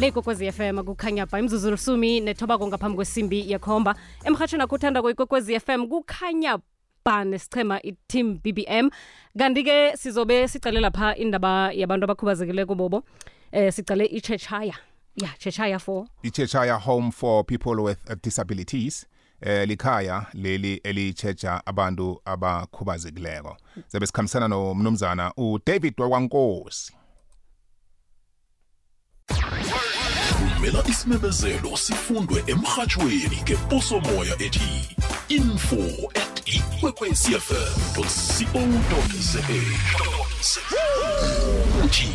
le kokwezi FM kukhanya ba imzuzu lusumi nethoba ngaphambi kwesimbi yekhomba. Emhathweni akuthanda koikokwezi FM kukhanya ba nesichema i-team BBM kanti-ke sizobe sicale lapha indaba yabantu abakhubazekileko bobo. Eh sicale ichechaya. Ya chechaya 4 icheshaya home for people with uh, disabilities. Eh likhaya leli elichecha abantu abakhubazekileko. Zabe sikhambisana nomnumzana uDavid wakwankosi. Vumela isimemezelo sifundwe emrhatshweni ngeposomoya ethi info at ikwekwecfm co za. Uthi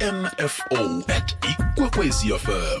info at ikwekwecfm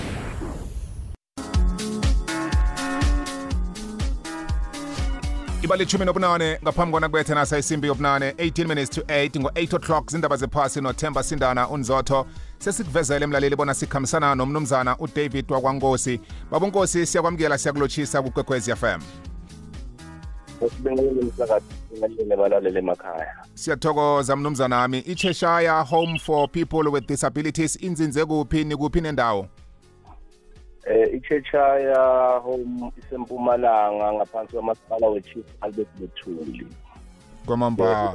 Ibali ithumi nobunane ngaphambi kwana kubethe nasa isimbi yobunane. 18 minutes to 8 ngo-8 o'clock zindaba zephasi nothemba sindana unzotho. Sesikuvezele emlaleli bona sikhambisana nomnumzana udavid wakwankosi. Babonkosi siyakwamukela siyakulotshisa kukwekwezi fm balalele emakhaya siyathokoza mnumzana ami icheshire home for people with disabilities. Inzinze kuphi nikuphi nendawo? Eh iCheshire home isempumalanga ngaphansi kwamasipala weChief Albert Mthuli. Kwamamba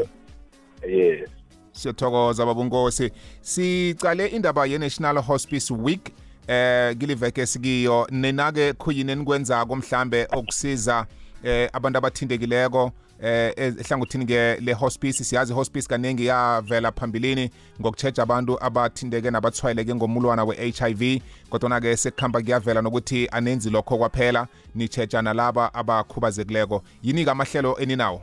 yes. Siyathokoza babunkosi sicale indaba ye-national hospice week eh kiliveke sikiyo. Nina-ke khuyini enikwenzako mhlambe okusiza eh abantu abathintekileko eh ehlangothini ke le hospice siyazi hospice kaningi yavela phambilini ngokucheja abantu abathinteke nabathwayeleke ngomulwana we-HIV kodwa ke sekuhamba kuyavela nokuthi anenzi lokho kwaphela nicheja nalaba abakhubazekileko. Yini ke amahlelo eninawo?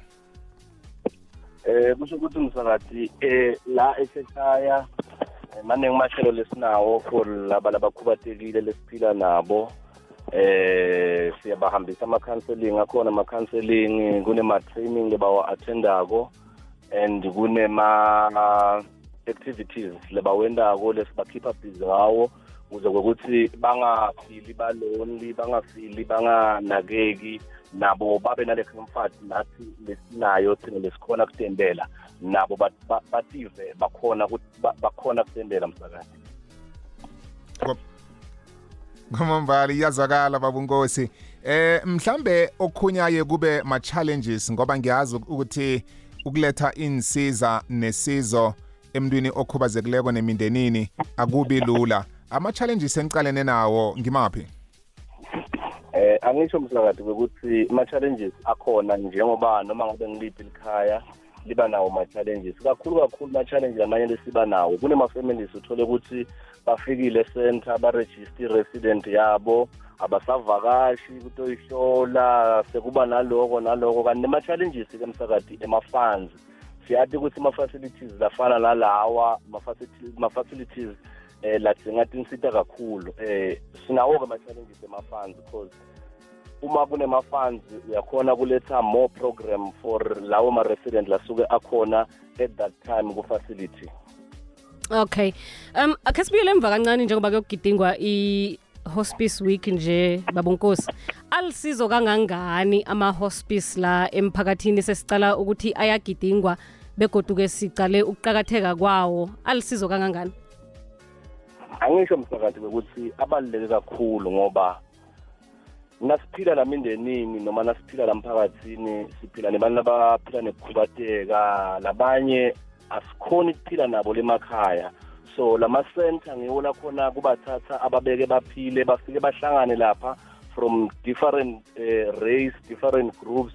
Eh kusho ukuthi umsakazi eh la esekhaya eh, maningi mahlelo lesinawo for laba labakhubatekile lesiphila nabo. Eh siyabahambisa ama-counseling. Akhona ama-counseling kunema-training lebawa-attendako and kunema-activities lebawendako lesibakhipha busy ngawo ukuze kwekuthi bangafili balonely bangafili banganakeki. Nabo babe nale comfort nathi lesinayo thina lesikhona kutendela nabo bat- ba- bative bakhona bakhona kutendela msakazi. Kwamambala iyazwakala babunkosi eh mhlambe okhunyaye kube ma-challenges ngoba ngiyazi ukuthi ukuletha insiza nesizo emntwini okhubazekileko nemindenini akubi lula. Ama-challenges enicalene nawo ngimaphi? Eh angisho msakade ukuthi ama-challenges akhona njengoba noma ngabe ngiliphi likhaya liba nawo ma-challenges. Kakhulu kakhulu ma-challenges amanye lesiba nawo. Kunema-families uthole ukuthi bafikile e-center baregister i-resident yabo abasavakashi kutoyihlola sekuba naloko naloko. Kanti nema-challenges-ke msakadi ema-funds siyathi ukuthi ama-facilities lafana nalawa ma-facilities eh ladzinga tinsita kakhulu eh sinawo-ke ama-challenges ema-funds because uma kunema-funds uyakhona kuletha more program for lawo ma-resident lasuke akhona at that time ku-facility. Okay. Um akhe sibuyele emva kancane njengoba kuyokugidingwa i-hospice week nje babonkosi alisizo kangangani ama-hospice la emphakathini sesicala ukuthi ayagidingwa begoduke sicale ukuqakatheka kwawo? Alisizo kangangani? Angisho msakade ukuthi abaluleke kakhulu ngoba nasiphila la mindenini noma nasiphila la mphakathini siphila nebantu abaphila nekukhubateka labanye asikhoni ukuphila nabo lemakhaya so lama-center ngiwo lakhona kubathatha ababeke baphile bafike bahlangane lapha from different uh, race different groups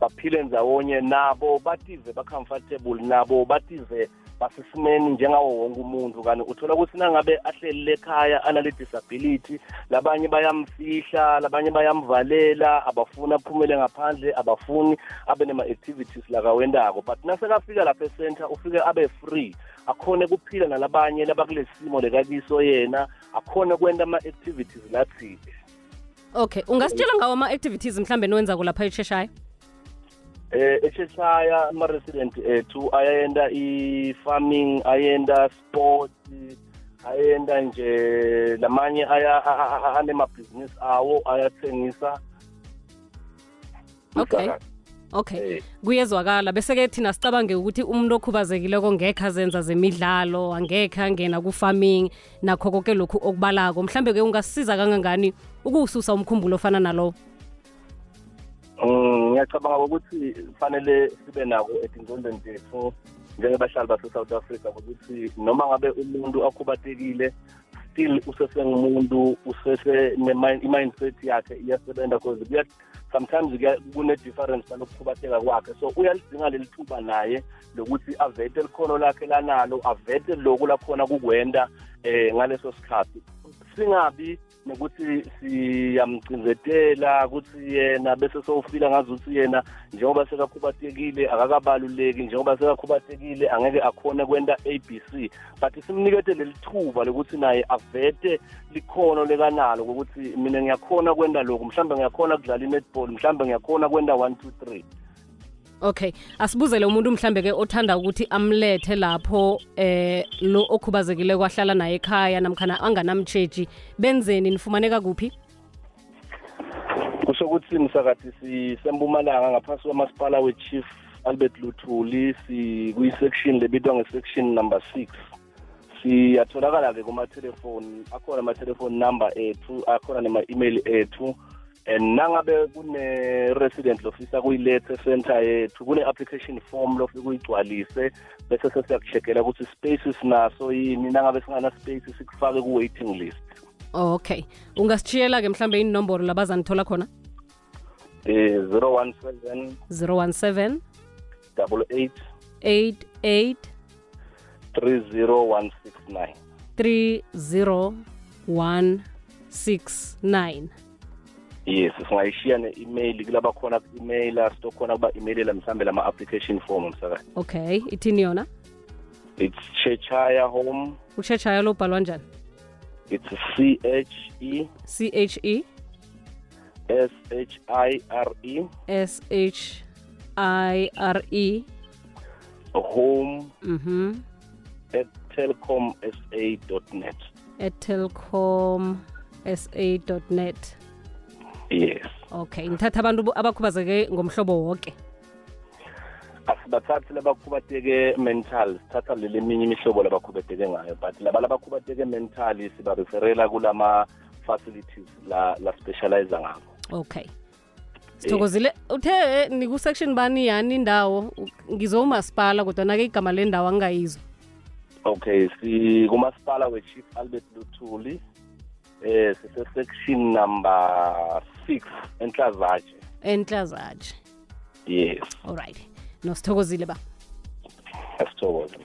baphile ndzawonye. Nabo bative ba-comfortable nabo bative basesimeni njengawo wonke umuntu kanti uthola ukuthi nangabe ahleli lekhaya anale disability labanye bayamfihla labanye bayamvalela abafuni aphumele ngaphandle abafuni abe nema-activities lakawendako but nasekafika lapha ecenter ufike abe free akhone kuphila nalabanye labakule simo lekakiso yena akhone kwenta ama-activities lathile okay ungasitshela ngawo ama-activities mhlambe niwenzako lapha echeshire eh eCheshire ama resident ethu ayenda i-farming ayenda sport ayenda nje lamanye aya a- a- a- anemabhizinisi awo ayathengisa. Okay. okay. Eh. kuyezwakala. Bese-ke thina sicabange ukuthi umuntu okhubazekileko ngekhe azenza zemidlalo angekhe angena ku-farming nakho konke lokhu okubalako. Mhlambe-ke ungasiza kangangani ukuwususa umkhumbulo ofana nalowo Mm, ngiyacabanga ukuthi kufanele sibe nako etingqondweni zethu njengebahlali base-south africa ukuthi noma ngabe umuntu akhubatekile still usesengumuntu usese i-mindset yakhe iyasebenza cause kuya sometimes kuya- kune-difference salokukhubateka kwakhe. So uyalidinga leli thuba naye lokuthi avete likhono lakhe lanalo avete loku lakhona kukwenta eh ngaleso sikhathi. Singabi nokuthi siyamcinzetela ukuthi yena bese sowufila ngazuthi yena njengoba sekakhubatekile akakabaluleki njengoba sekakhubatekile angeke akhone kwenta ABC but simnikete leli thuba lokuthi naye avete likhono lekanalo kokuthi mina ngiyakhona kwenta lokhu mhlawumbe ngiyakhona kudlala i-netball mhlawumbe ngiyakhona kwenta one two three. Okay asibuzele umuntu mhlambe-ke othanda ukuthi amlethe lapho eh lo okhubazekile kwahlala naye ekhaya namkhana anganamtsheji benzeni nifumaneka kuphi kusho ukuthi msakathi sisempumalanga ngaphansi kwamasipala we-chief albert luthuli sikwisection lebitwa nge-section number six. Siyatholakala-ke kuma-telefoni akhona ama-telefoni number ethu akhona nema-email ethu. And nangabe kune-resident lofisa kuyilethe center yethu kune-application form lofika uyigcwalise bese sesiyakushekela ukuthi space sinaso yini nangabe singana space sikufake ku-waiting list. Okay. Ungasitshiyela-ke mhlambe inomboro labazanithola khona? Eh 017 017 double eight 88 30169 30169 yes singayishiya ne-email kulaba khona ku-email sitokhona kuba emailela mhlambe lama-application form msakazi okay ithini yona? It's cheshire home. Usheshaya lo ubhalwa njani? It's c h e c h e s h i r e. S h i r e. Home mhm at telcom sa net. At telcom sa net. Yes. Okay ngithatha abantu bo- abakhubazeke ngomhlobo wonke asibathathi labakhubateke mental sithatha leli eminye imihlobo labakhubateke ngayo but laba labakhubateke mentally sibareferela kulama-facilities la, la specialize ngabo okay. Sithokozile? Uthe niku-section bani yani indawo? Ngizwe umasipala kodwa-ke igama lendawo angingayizwa okay sikumasipala we-chief albert luthuli. Eh sise-section number six enhlazatshe. Enhlazatshe. Yes. Alright nosithokozile ba? Asithokoze